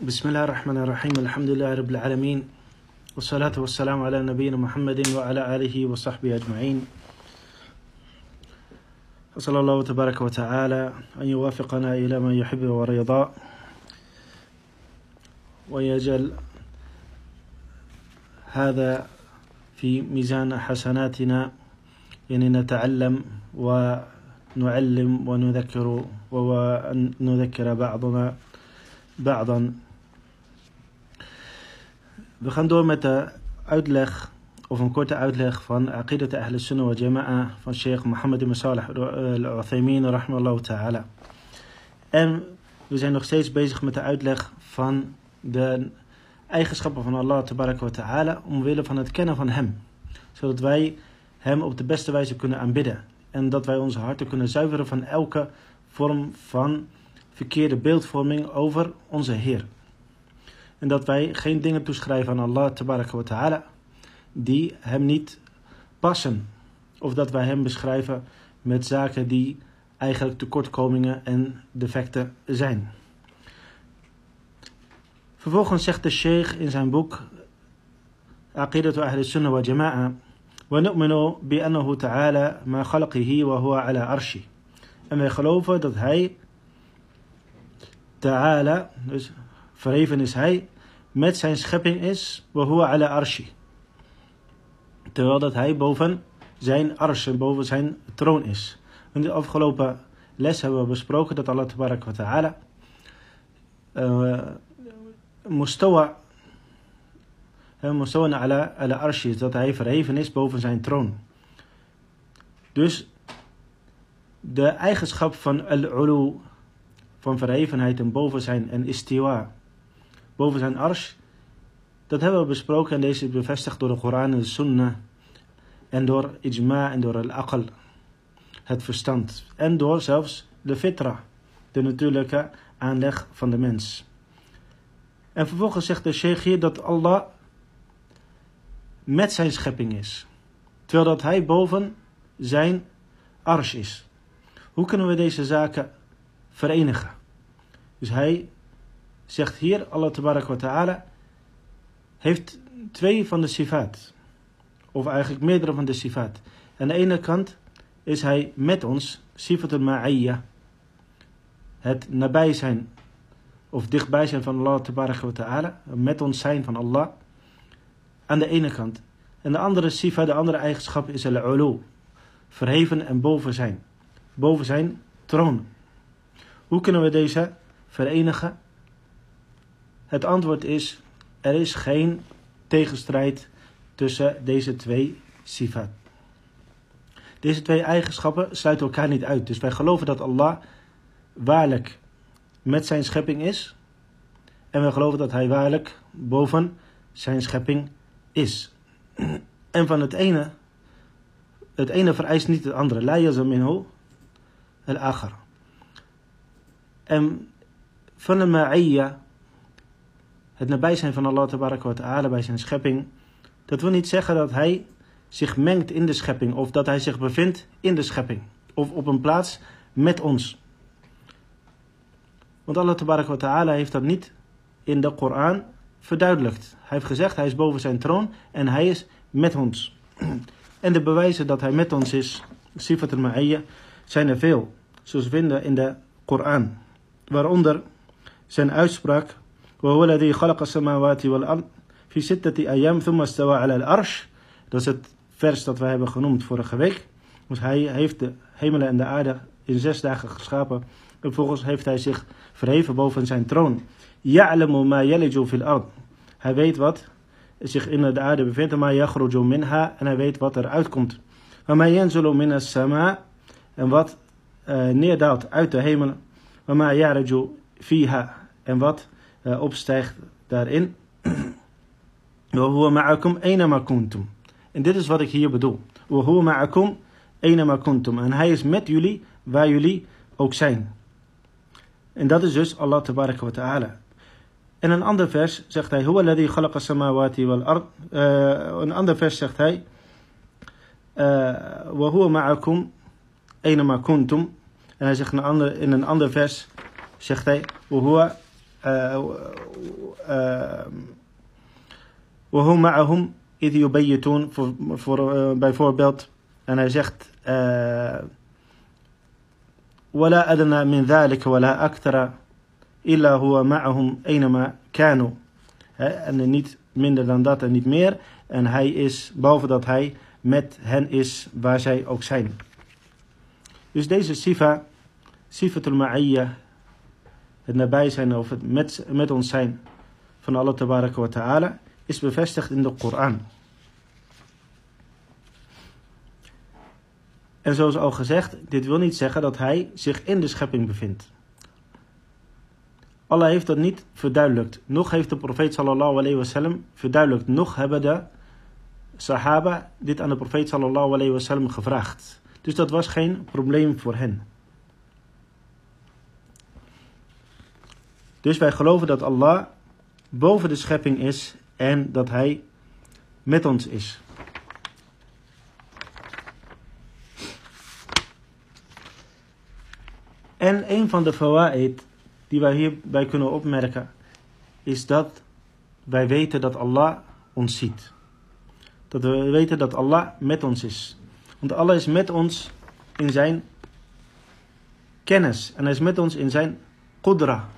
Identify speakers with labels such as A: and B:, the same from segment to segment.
A: بسم الله الرحمن الرحيم الحمد لله رب العالمين والصلاة والسلام على نبينا محمد وعلى آله وصحبه أجمعين أسأل الله تبارك وتعالى أن يوافقنا إلى ما يحب ويرضى ويجعل هذا في ميزان حسناتنا يعني نتعلم ونعلم ونذكر ونذكر بعضنا بعضا We gaan door met de uitleg, of een korte uitleg van Aqidat Ahl Sunnah wa Jama'a van Sheikh Mohammed ibn Salih al-Uthaymin rahmallahu ta'ala. En we zijn nog steeds bezig met de uitleg van de eigenschappen van Allah wa ta'ala omwille van het kennen van hem. Zodat wij hem op de beste wijze kunnen aanbidden. En dat wij onze harten kunnen zuiveren van elke vorm van verkeerde beeldvorming over onze Heer. En dat wij geen dingen toeschrijven aan Allah tabaraka wa ta'ala die hem niet passen. Of dat wij hem beschrijven met zaken die eigenlijk tekortkomingen en defecten zijn. Vervolgens zegt de sheikh in zijn boek Aqidatu Ahl Sunnah wa Jama'a ونؤمن بأنه تعالى ما خلقه وهو على عرشه. En wij geloven dat hij Ta'ala, dus verheven is hij met zijn schepping is, wahuwa ala arshi. Terwijl dat hij boven zijn arsh en boven zijn troon is. In de afgelopen les hebben we besproken dat Allah wa ta'ala uh, mustawa, ala, ala arshi is, dat hij verheven is boven zijn troon. Dus de eigenschap van al-ulu, van verhevenheid en boven zijn en istiwa, boven zijn arsh, dat hebben we besproken en deze is bevestigd door de Koran en de Sunnah en door ijma en door al-aql, het verstand en door zelfs de fitra, de natuurlijke aanleg van de mens. En vervolgens zegt de sheikh hier dat Allah met zijn schepping is, terwijl dat hij boven zijn arsh is. Hoe kunnen we deze zaken verenigen? Dus hij zegt hier, Allah wa ta'ala, heeft twee van de sifaat. Of eigenlijk meerdere van de sifaat. Aan de ene kant is hij met ons, sifat al-ma'iyya. Het nabij zijn, of dichtbij zijn van Allah wa ta'ala. Met ons zijn van Allah. Aan de ene kant. En de andere sifa, de andere eigenschap is al-ulu. Verheven en boven zijn. Boven zijn troon. Hoe kunnen we deze verenigen? Het antwoord is, er is geen tegenstrijd tussen deze twee sifat. Deze twee eigenschappen sluiten elkaar niet uit. Dus wij geloven dat Allah waarlijk met zijn schepping is. En wij geloven dat hij waarlijk boven zijn schepping is. En van het ene, het ene vereist niet het andere. La yazaminhu al-akhar. En van de ma'iyya, het nabij zijn van Allah wa ta'ala bij zijn schepping, dat wil niet zeggen dat hij zich mengt in de schepping of dat hij zich bevindt in de schepping of op een plaats met ons. Want Allah wa ta'ala heeft dat niet in de Koran verduidelijkt. Hij heeft gezegd hij is boven zijn troon en hij is met ons. En de bewijzen dat hij met ons is, sifat al-ma'iyya, zijn er veel. Zoals we vinden in de Koran. Waaronder zijn uitspraak وهو الذي خلق السماوات والأرض في ستة أيام ثم استوى على الأرش dat is het vers dat wij hebben genoemd vorige week dus hij heeft de hemelen en de aarde in zes dagen geschapen en vervolgens heeft hij zich verheven boven zijn troon يعلم ما يلج في الأرض hij weet wat zich in de aarde bevindt ما يخرج منها en hij weet wat er uitkomt وما ينزل من السماء en wat uh, neerdaalt uit de hemel وما يعرج فيها en wat uh, opstijgt daarin. En dit is wat ik hier bedoel. En hij is met jullie waar jullie ook zijn. En dat is dus Allah tabaraka wa ta'ala. En een ander vers zegt hij, Huwa alladhi khalaqa samawati wal ard. Uh, een ander vers zegt hij, wa huwa ma'akum aynama kuntum. En hij zegt een ander, in een ander vers, zegt hij, wa huwa وهم معهم إذ يبيتون voor, voor, uh, bijvoorbeeld en hij zegt uh, ولا أدنى من ذلك ولا أكثر إلا هو معهم أينما كانوا en niet minder dan dat en niet meer en hij is behalve dat hij met hen is waar zij ook zijn dus deze sifa sifatul ma'iyya het nabij zijn of het met, met ons zijn van Allah tabaraka wa ta'ala is bevestigd in de Koran. En zoals al gezegd, dit wil niet zeggen dat hij zich in de schepping bevindt. Allah heeft dat niet verduidelijkt. Nog heeft de profeet sallallahu alayhi wasallam verduidelijkt. Nog hebben de sahaba dit aan de profeet sallallahu alayhi wasallam gevraagd. Dus dat was geen probleem voor hen. Dus wij geloven dat Allah boven de schepping is en dat Hij met ons is. En een van de fawaid die wij hierbij kunnen opmerken, is dat wij weten dat Allah ons ziet. Dat we weten dat Allah met ons is. Want Allah is met ons in zijn kennis. En hij is met ons in zijn qudra.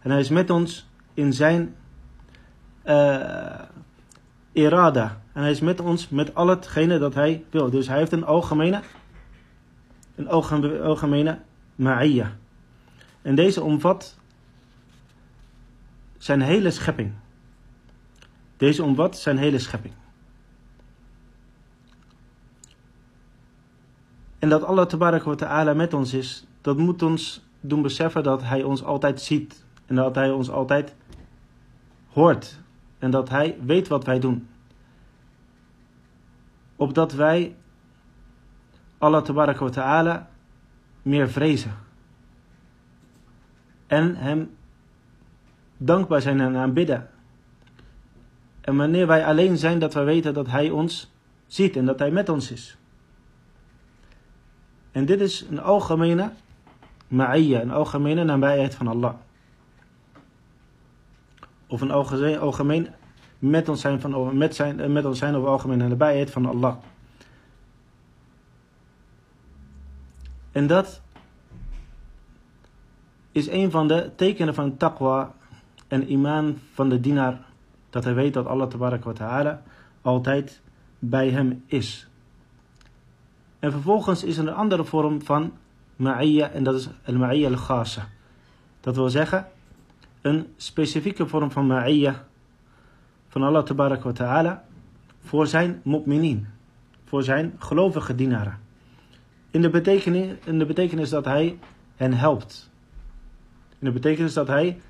A: En hij is met ons in zijn uh, irada. En hij is met ons met al hetgene dat hij wil. Dus hij heeft een algemene, een algemene ma'iyya. En deze omvat zijn hele schepping. Deze omvat zijn hele schepping. En dat Allah ta'ala met ons is, dat moet ons doen beseffen dat hij ons altijd ziet. En dat hij ons altijd hoort en dat Hij weet wat wij doen. Opdat wij Allah wa ta'ala meer vrezen. En Hem dankbaar zijn en aanbidden. En wanneer wij alleen zijn, dat wij weten dat Hij ons ziet en dat Hij met ons is. En dit is een algemene ma'iyya, een algemene nabijheid van Allah of een algemeen met ons zijn, van, met zijn, eh, met ons zijn over algemeen en nabijheid van Allah. En dat is een van de tekenen van taqwa en iman van de dienaar. Dat hij weet dat Allah ta'ala altijd bij hem is. En vervolgens is er een andere vorm van ma'iyya en dat is al-ma'iyya al-khasa. Dat wil zeggen een specifieke vorm van ma'iyya van Allah tabarak wa ta'ala voor zijn mu'minin, voor zijn gelovige dienaren. In de, betekenis, in de betekenis dat hij hen helpt. In de betekenis dat hij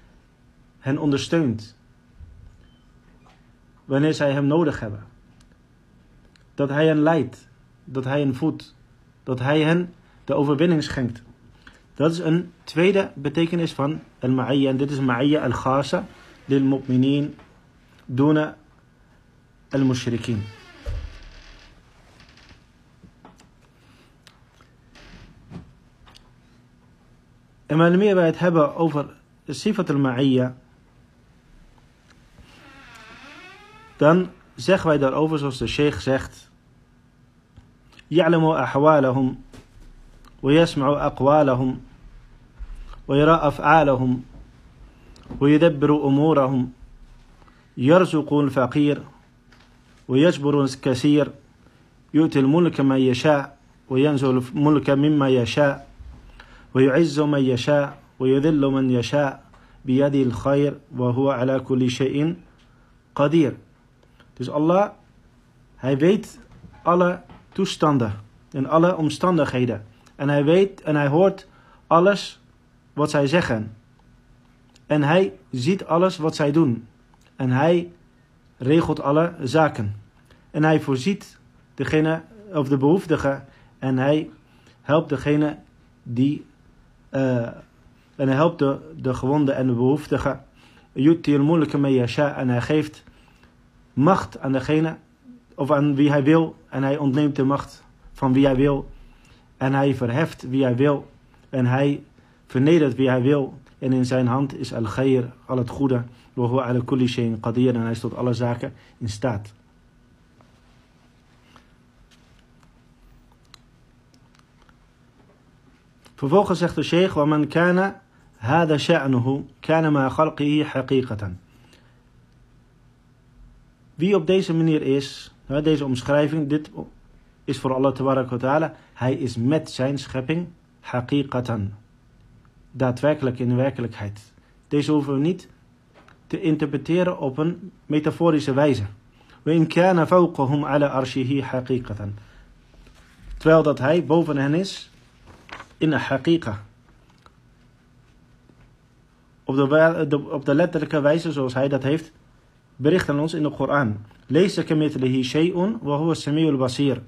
A: hen ondersteunt. Wanneer zij hem nodig hebben. Dat hij hen leidt. Dat hij hen voedt. Dat hij hen de overwinning schenkt. Dat is een tweede betekenis van al-ma'iyya. En dit is ma'iyya al-khasa lil mu'minin duna al-mushrikeen. En wanneer wij het hebben over sifat al-ma'iyya, dan zeggen wij daarover zoals de sheikh zegt, يعلم أحوالهم ويسمع أقوالهم ويرى أفعالهم ويدبر أمورهم. يرزق الفقير ويجبر الكثير. يؤتي الملك من يشاء وينزل الملك مما يشاء ويعز من يشاء ويذل من يشاء. بيده الخير وهو على كل شيء قدير. Dus Allah, hij weet alle toestanden en alle omstandigheden. En hij weet en hij hoort alles wat zij zeggen. En hij ziet alles wat zij doen. En hij regelt alle zaken. En hij voorziet degene of de behoeftige. En hij helpt degene die. Uh, en hij helpt de, de gewonde en de behoeftige. Yutil moeilijke mee En hij geeft macht aan degene. Of aan wie hij wil. En hij ontneemt de macht van wie hij wil. En hij verheft wie hij wil. En hij vernedert wie hij wil. En in zijn hand is al-ghair, al het goede. Wa huwa ala kulli shay'in qadir. En hij is tot alle zaken in staat. Vervolgens zegt de sheikh, وَمَنْ كَانَ هَذَا شَأْنُهُ كَانَ مَا خَلْقِهِ حَقِيقَةً Wie op deze manier is, deze omschrijving, dit is voor Allah ta'ala, hij is met zijn schepping haqiqatan. Daadwerkelijk in werkelijkheid. Deze hoeven we niet te interpreteren op een metaforische wijze. Terwijl dat hij boven hen is in de haqiqa. Op de, op de letterlijke wijze zoals hij dat heeft bericht aan ons in de Koran. Lees de hem met shay'un wa huwa basir.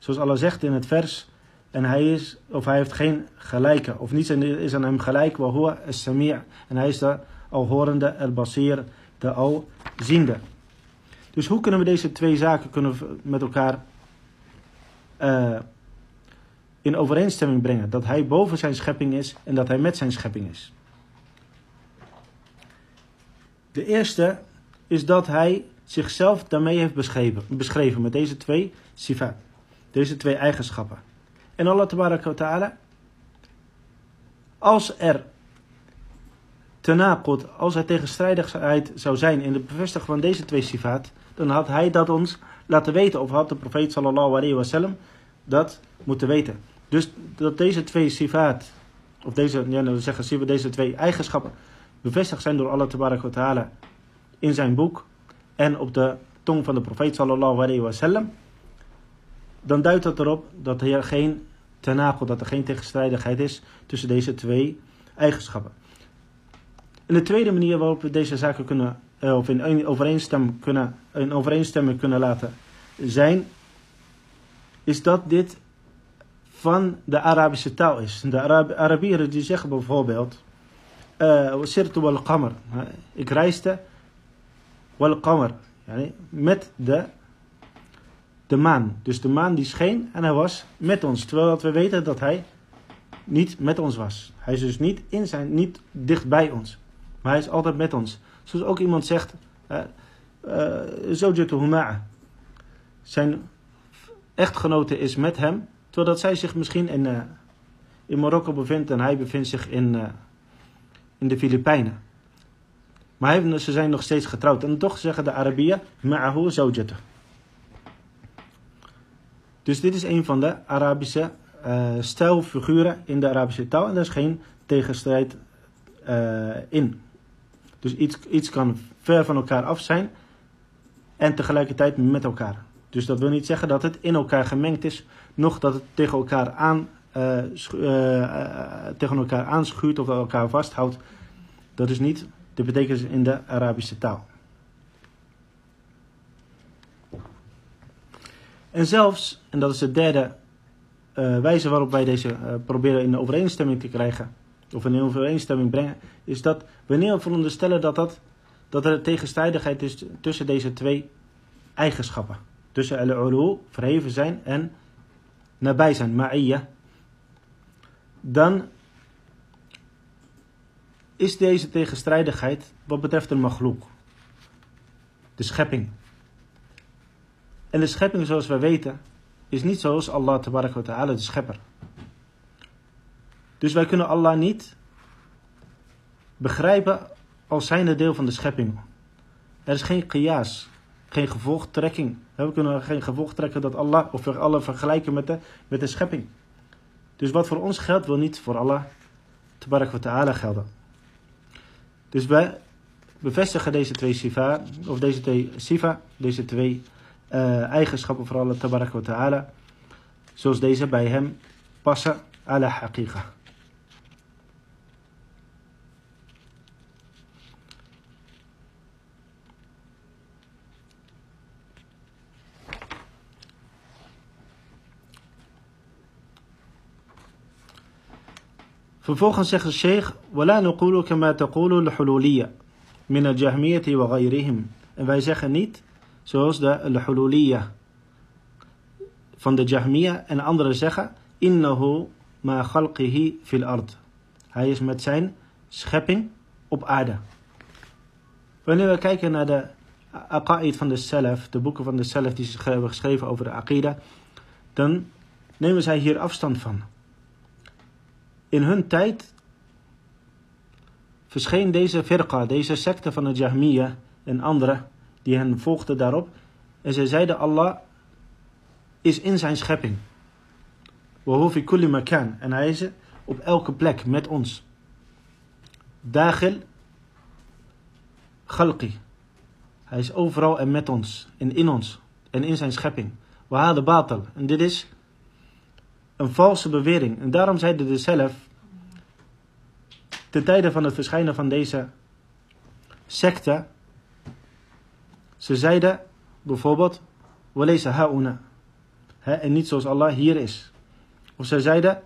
A: Zoals Allah zegt in het vers en hij is of hij heeft geen gelijke of niets is aan hem gelijk wa huwa as-sami' en hij is de alhorende al-basir de alziende. Dus hoe kunnen we deze twee zaken kunnen met elkaar uh, in overeenstemming brengen. Dat hij boven zijn schepping is en dat hij met zijn schepping is. De eerste is dat hij zichzelf daarmee heeft beschreven, beschreven met deze twee sifat. Deze twee eigenschappen. En Allah ta'ala, als er tenaqud, als er tegenstrijdigheid zou zijn in de bevestiging van deze twee sifat, dan had hij dat ons laten weten, of had de profeet sallallahu alayhi wasallam dat moeten weten. Dus dat deze twee sifaat, of deze, ja, we zeggen, deze twee eigenschappen bevestigd zijn door Allah ta'ala in zijn boek en op de tong van de profeet sallallahu alayhi wa sallam, dan duidt dat erop dat er geen tenagel, dat er geen tegenstrijdigheid is tussen deze twee eigenschappen. En de tweede manier waarop we deze zaken kunnen, eh, of in overeenstemming kunnen, in overeenstemming kunnen laten zijn, is dat dit van de Arabische taal is. De Arab Arabieren die zeggen bijvoorbeeld, Sirtu uh, wal qamar. Ik reisde wal qamar. Met de, de maan. Dus de maan die scheen en hij was met ons. Terwijl we weten dat hij niet met ons was. Hij is dus niet, in zijn, niet dicht bij ons. Maar hij is altijd met ons. Zoals ook iemand zegt, Zawjatu uh, huma'a. Zijn echtgenote is met hem Terwijl dat zij zich misschien in, uh, in Marokko bevindt en hij bevindt zich in, in de Filipijnen. Maar ze zijn nog steeds getrouwd. En toch zeggen de Arabieren, ma'ahu zawjata. Dus dit is een van de Arabische uh, stijlfiguren in de Arabische taal. En daar is geen tegenstrijd in. Dus iets, iets kan ver van elkaar af zijn en tegelijkertijd met elkaar. Dus dat wil niet zeggen dat het in elkaar gemengd is, nog dat het tegen elkaar, aan, uh, tegen elkaar aanschuurt of elkaar vasthoudt. Dat is niet de betekenis in de Arabische taal. En zelfs, en dat is de derde uh, wijze waarop wij deze uh, proberen in overeenstemming te krijgen, of in overeenstemming brengen, is dat wanneer we veronderstellen dat, dat, dat er tegenstrijdigheid is tussen deze twee eigenschappen tussen al-ulu, verheven zijn, en nabij zijn, ma'iyya, dan is deze tegenstrijdigheid wat betreft een magloek. De schepping. En de schepping, zoals wij weten, is niet zoals Allah ta'ala, de schepper. Dus wij kunnen Allah niet begrijpen als zijnde deel van de schepping. Er is geen qiyas, geen gevolgtrekking. We kunnen geen gevolg trekken dat Allah, of Allah vergelijken met de, met de schepping. Dus wat voor ons geldt, wil niet voor Allah ta'ala gelden. Dus wij bevestigen deze twee sifa, of deze twee sifa, deze twee eigenschappen voor Allah tabarak wa ta'ala, zoals deze bij hem passen ala haqiqa. Vervolgens zegt de sheikh, وَلَا نُقُولُ كَمَا تَقُولُ الْحُلُولِيَّ مِنَ الْجَهْمِيَّةِ وَغَيْرِهِمْ En wij zeggen niet, zoals de al van de Jahmiya en anderen zeggen, innahu ma khalqihi fil ard. Hij is met zijn schepping op aarde. Wanneer we kijken naar de aqa'id van de Salaf, de boeken van de Salaf die ze hebben geschreven over de Aqidah, dan nemen zij hier afstand van. In hun tijd verscheen deze firqa, deze secte van de Jahmiyyah en anderen die hen volgden daarop. En zij zeiden Allah is in zijn schepping. Wahufi kulli makan. En hij is op elke plek met ons. Dagil khalqi. Hij is overal en met ons en in ons en in zijn schepping. Wahada batal. En dit is een valse bewering. En daarom zeiden de zelf, ten tijde van het verschijnen van deze secte, ze zeiden bijvoorbeeld, Walesa hauna. En niet zoals Allah hier is. Of ze zeiden,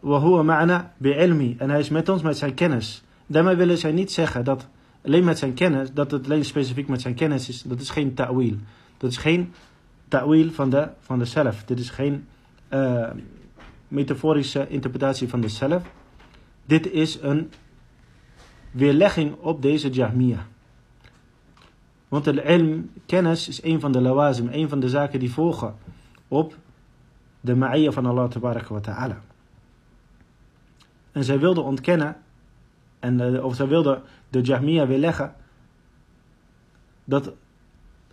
A: Wahuwa ma'ana bi'ilmi. En hij is met ons met zijn kennis. Daarmee willen zij niet zeggen dat alleen met zijn kennis, dat het alleen specifiek met zijn kennis is. Dat is geen ta'wil. Dat is geen ta'wil van de, van de zelf. Dit is geen uh, metaforische interpretatie van de zelf. Dit is een weerlegging op deze Jahmiya. Want de ilm, kennis, is een van de lawazim, een van de zaken die volgen op de ma'iyya van Allah wa ta'ala. En zij wilden ontkennen, en, of zij wilden de Jahmiya weerleggen, dat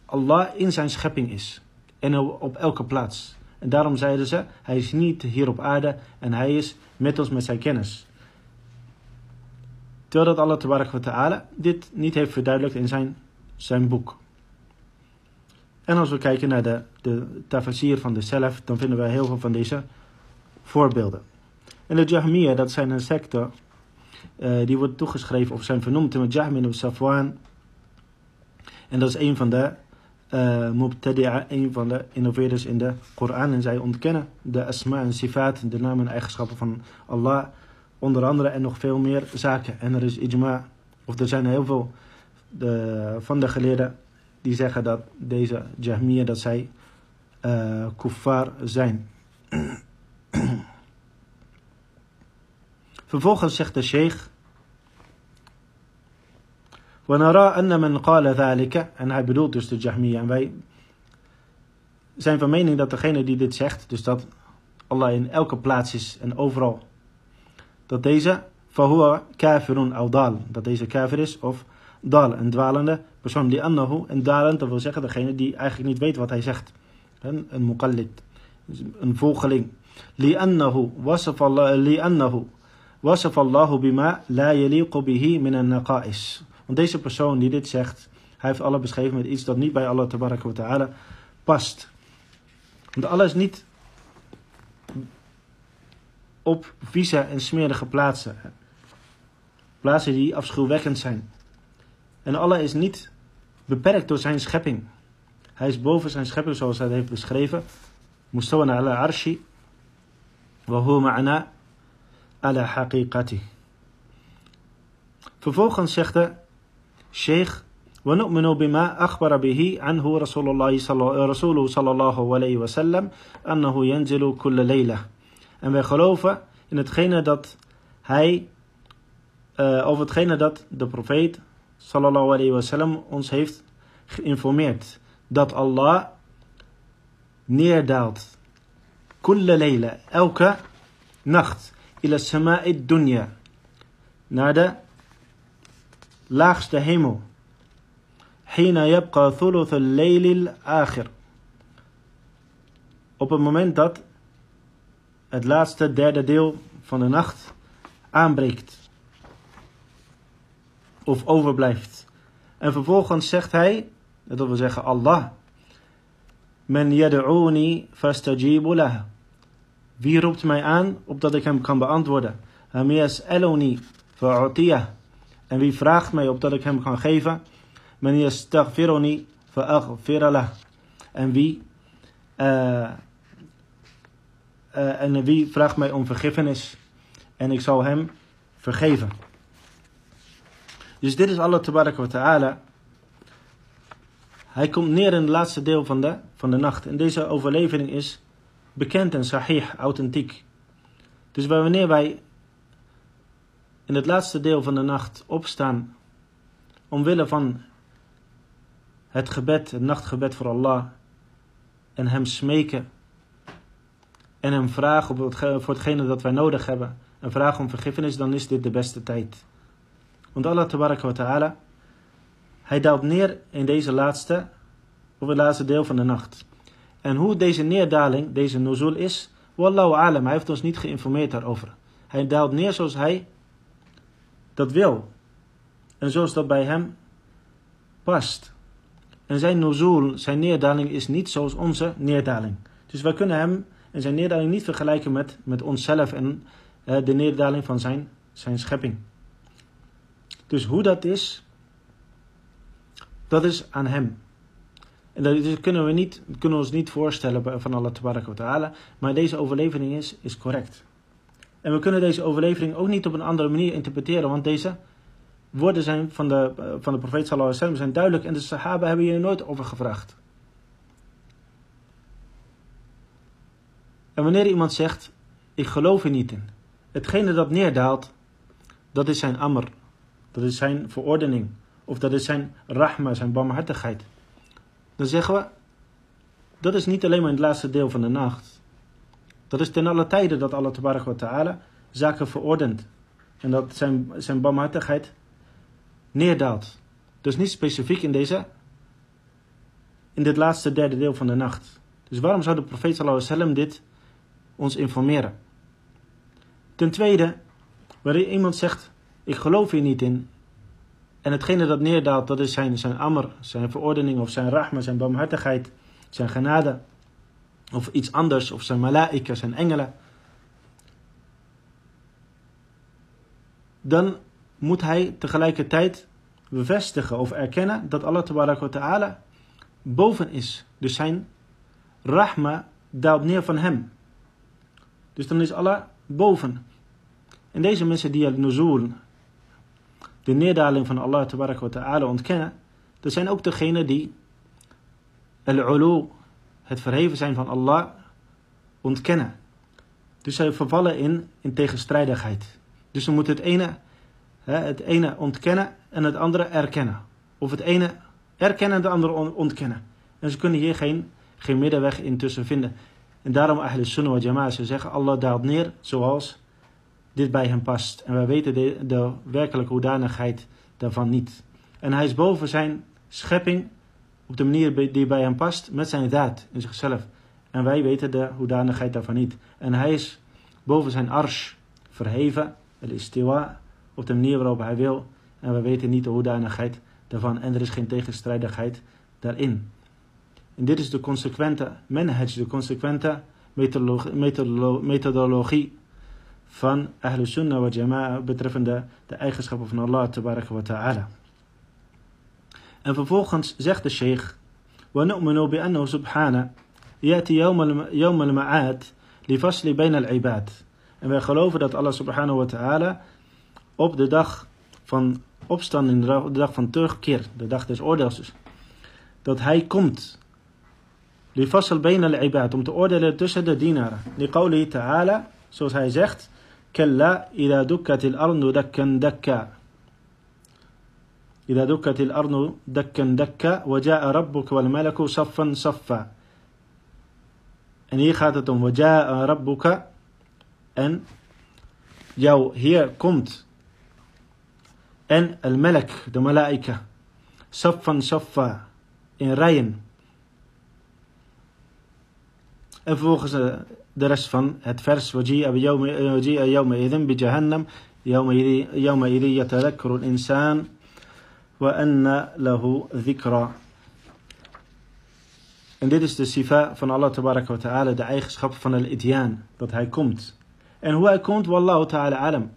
A: Allah in zijn schepping is. En op elke plaats. En daarom zeiden ze, hij is niet hier op aarde en hij is met ons met zijn kennis. Terwijl dat Allah tabarak wa ta'ala dit niet heeft verduidelijkt in zijn, zijn boek. En als we kijken naar de, de tafsir van de zelf, dan vinden we heel veel van deze voorbeelden. En de Jahmiya, dat zijn een secte, uh, die wordt toegeschreven of zijn vernoemd met Jahmin of Safwan. En dat is een van de uh, Mubtadi'a, een van de innoveerders in de Koran. En zij ontkennen de asma en sifat, de namen en eigenschappen van Allah Onder andere en nog veel meer zaken. En er is ijma, of er zijn heel veel de, van de geleerden die zeggen dat deze Jahmiya, dat zij uh, kuffar zijn. Vervolgens zegt de sheikh ونرى أن من قال ذلك en hij bedoelt dus de Jahmiya en wij zijn van mening dat degene die dit zegt dus dat Allah in elke plaats is en overal dat deze fahuwa kafirun al dal dat deze kafir is of dal een dwalende persoon. Die annahu en dalend dat wil zeggen degene die eigenlijk niet weet wat hij zegt. Een, een muqallid een volgeling. Li'annahu wasaf Allah li'annahu wasaf Allahu bima la yaliqu bihi min an-naqa'is. Want deze persoon die dit zegt, hij heeft Allah beschreven met iets dat niet bij Allah tabaraka wa ta'ala past. Want Allah is niet op vieze en smerige plaatsen. Plaatsen die afschuwwekkend zijn. En Allah is niet beperkt door zijn schepping. Hij is boven zijn schepping zoals hij het heeft beschreven. Mustawana ala arshi. Wa huwa ma'ana ala haqiqati. Vervolgens zegt hij Sheikh, ونؤمن بما أخبر به عنه رسول الله صلى رسوله صلى الله عليه وسلم أنه ينزل كل ليلة. en wij geloven in hetgene dat hij, uh, over hetgene dat de profeet sallallahu alayhi wasallam ons heeft geïnformeerd. Dat Allah neerdaalt. Kulle leila, elke nacht. Ila sama'i dunya. Naar de laagste hemel. Yabqa thuluth al-layl al-akhir. Op het moment dat het laatste derde deel van de nacht aanbreekt. Of overblijft. En vervolgens zegt hij, dat wil zeggen Allah. Men yad'uni fastajibu. Wie roept mij aan, opdat ik hem kan beantwoorden? Ham yas'aluni fa'utiyah. En wie vraagt mij opdat ik hem kan geven? Men yastaghfiruni fa'aghfir lah. En wie uh, uh, en wie vraagt mij om vergiffenis en ik zal hem vergeven. Dus dit is Allah tabaraka ta'ala. Hij komt neer in het laatste deel van de, van de nacht. En deze overlevering is bekend en sahih, authentiek. Dus wanneer wij in het laatste deel van de nacht opstaan omwille van het gebed, het nachtgebed voor Allah en hem smeken en hem vragen voor hetgene dat wij nodig hebben en vragen om vergiffenis, dan is dit de beste tijd. Want Allah tabaraka wa ta'ala, hij daalt neer in deze laatste, of het laatste deel van de nacht. En hoe deze neerdaling, deze nuzul is, wallahu alam, hij heeft ons niet geïnformeerd daarover. Hij daalt neer zoals hij dat wil. En zoals dat bij hem past. En zijn nuzul, zijn neerdaling is niet zoals onze neerdaling. Dus wij kunnen hem en zijn neerdaling niet vergelijken met, met onszelf en de neerdaling van zijn, zijn schepping. Dus hoe dat is, dat is aan hem. En dat kunnen we niet, kunnen ons niet voorstellen van Allah wa ta'ala, maar deze overlevering is, is correct. En we kunnen deze overlevering ook niet op een andere manier interpreteren, want deze woorden zijn van de, van de profeet sallallahu alaihi wasallam zijn duidelijk en de sahaba hebben hier nooit over gevraagd. En wanneer iemand zegt, ik geloof er niet in, hetgene dat neerdaalt, dat is zijn amr, dat is zijn verordening, of dat is zijn rahma, zijn barmhartigheid. Dan zeggen we, dat is niet alleen maar in het laatste deel van de nacht. Dat is ten alle tijden dat Allah wa ta'ala zaken verordent. En dat zijn, zijn barmhartigheid neerdaalt. Dus niet specifiek in deze, in dit laatste derde deel van de nacht. Dus waarom zou de profeet sallallahu alaihi wasallam dit ons informeren? Ten tweede, wanneer iemand zegt, ik geloof hier niet in. En hetgene dat neerdaalt, dat is zijn, zijn amr, zijn verordening of zijn rahma, zijn barmhartigheid, zijn genade. Of iets anders, of zijn malaika, zijn engelen. Dan moet hij tegelijkertijd bevestigen of erkennen dat Allah ta'ala boven is. Dus zijn rahma daalt neer van hem. Dus dan is Allah boven. En deze mensen die al-nuzul, de neerdaling van Allah ta'ala ontkennen, dat zijn ook degenen die al-ulu, het verheven zijn van Allah, ontkennen. Dus zij vervallen in, in tegenstrijdigheid. Dus ze moeten het ene, het ene ontkennen en het andere erkennen. Of het ene erkennen en het andere ontkennen. En ze kunnen hier geen, geen middenweg intussen vinden. En daarom Ahl Sunnah wa Jama'a, ze zeggen Allah daalt neer zoals dit bij hem past. En wij weten de, werkelijke hoedanigheid daarvan niet. En hij is boven zijn schepping op de manier die bij hem past met zijn daad in zichzelf. En wij weten de hoedanigheid daarvan niet. En hij is boven zijn arsh verheven, el istiwa, op de manier waarop hij wil. En we weten niet de hoedanigheid daarvan. En er is geen tegenstrijdigheid daarin. En dit is de consequente manhaj, de consequente methodologie van Ahlul Sunnah wa Jama'a betreffende de eigenschappen van Allah tabaraka wa ta'ala. En vervolgens zegt de sheikh, وَنُؤْمِنُ بِأَنَّهُ سُبْحَانَهُ يَأْتِي يَوْمَ الْمَعَادِ لِفَصْلِ بَيْنَ الْعِبَادِ En wij geloven dat Allah subhanahu wa ta'ala op de dag van opstanding, de dag van terugkeer, de dag des oordeels dus, dat hij komt لفصل بين العباد om te oordelen tussen de dienaren. لقوله تعالى zoals hij zegt كلا إذا دكت الأرض دكا دكا إذا دكت الأرض دكا دكا وجاء ربك والملك صفا صفا En hier gaat het om وجاء ربك en jouw Heer komt en al-melek, de malaika, saffan saffa, in rijen. En vervolgens de rest van het vers. وَجِيءَ يَوْمَئِذٍ بِجَهَنَّمْ يَوْمَئِذٍ يَتَذَكَّرُ الْإِنسَانِ وَأَنَّ لَهُ ذِكْرًا En dit is de sifa van Allah wa ta'ala, de eigenschap van al-idyan, dat hij komt. En hoe hij komt, wallahu ta'ala alam.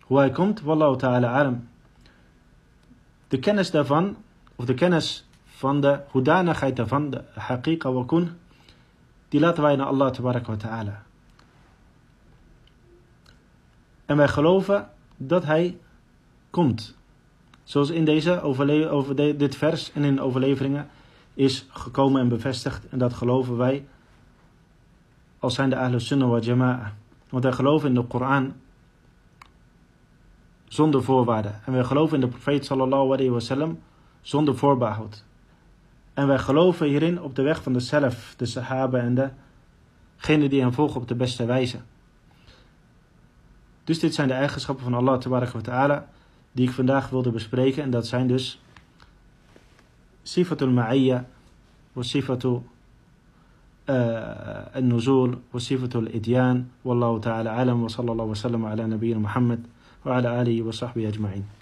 A: Hoe hij komt, wallahu ta'ala alam. De kennis daarvan, of de kennis van de hoedanigheid daarvan, de haqiqa wa kun, die laten wij naar Allah wa ta'ala. En wij geloven dat hij komt. Zoals in deze over dit vers en in overleveringen is gekomen en bevestigd. En dat geloven wij als zijn de Ahlus Sunnah wa Jama'a. Want wij geloven in de Koran zonder voorwaarden. En wij geloven in de profeet sallallahu alayhi wasallam zonder voorbehoud. En wij geloven hierin op de weg van de zelf, de sahaba en degene die hem volgen op de beste wijze. Dus dit zijn de eigenschappen van Allah wa ta'ala die ik vandaag wilde bespreken. En dat zijn dus sifatul ma'iyya wa sifatul النزول وصفة الإتيان والله تعالى أعلم وصلى الله وسلم على نبينا محمد وعلى آله وصحبه أجمعين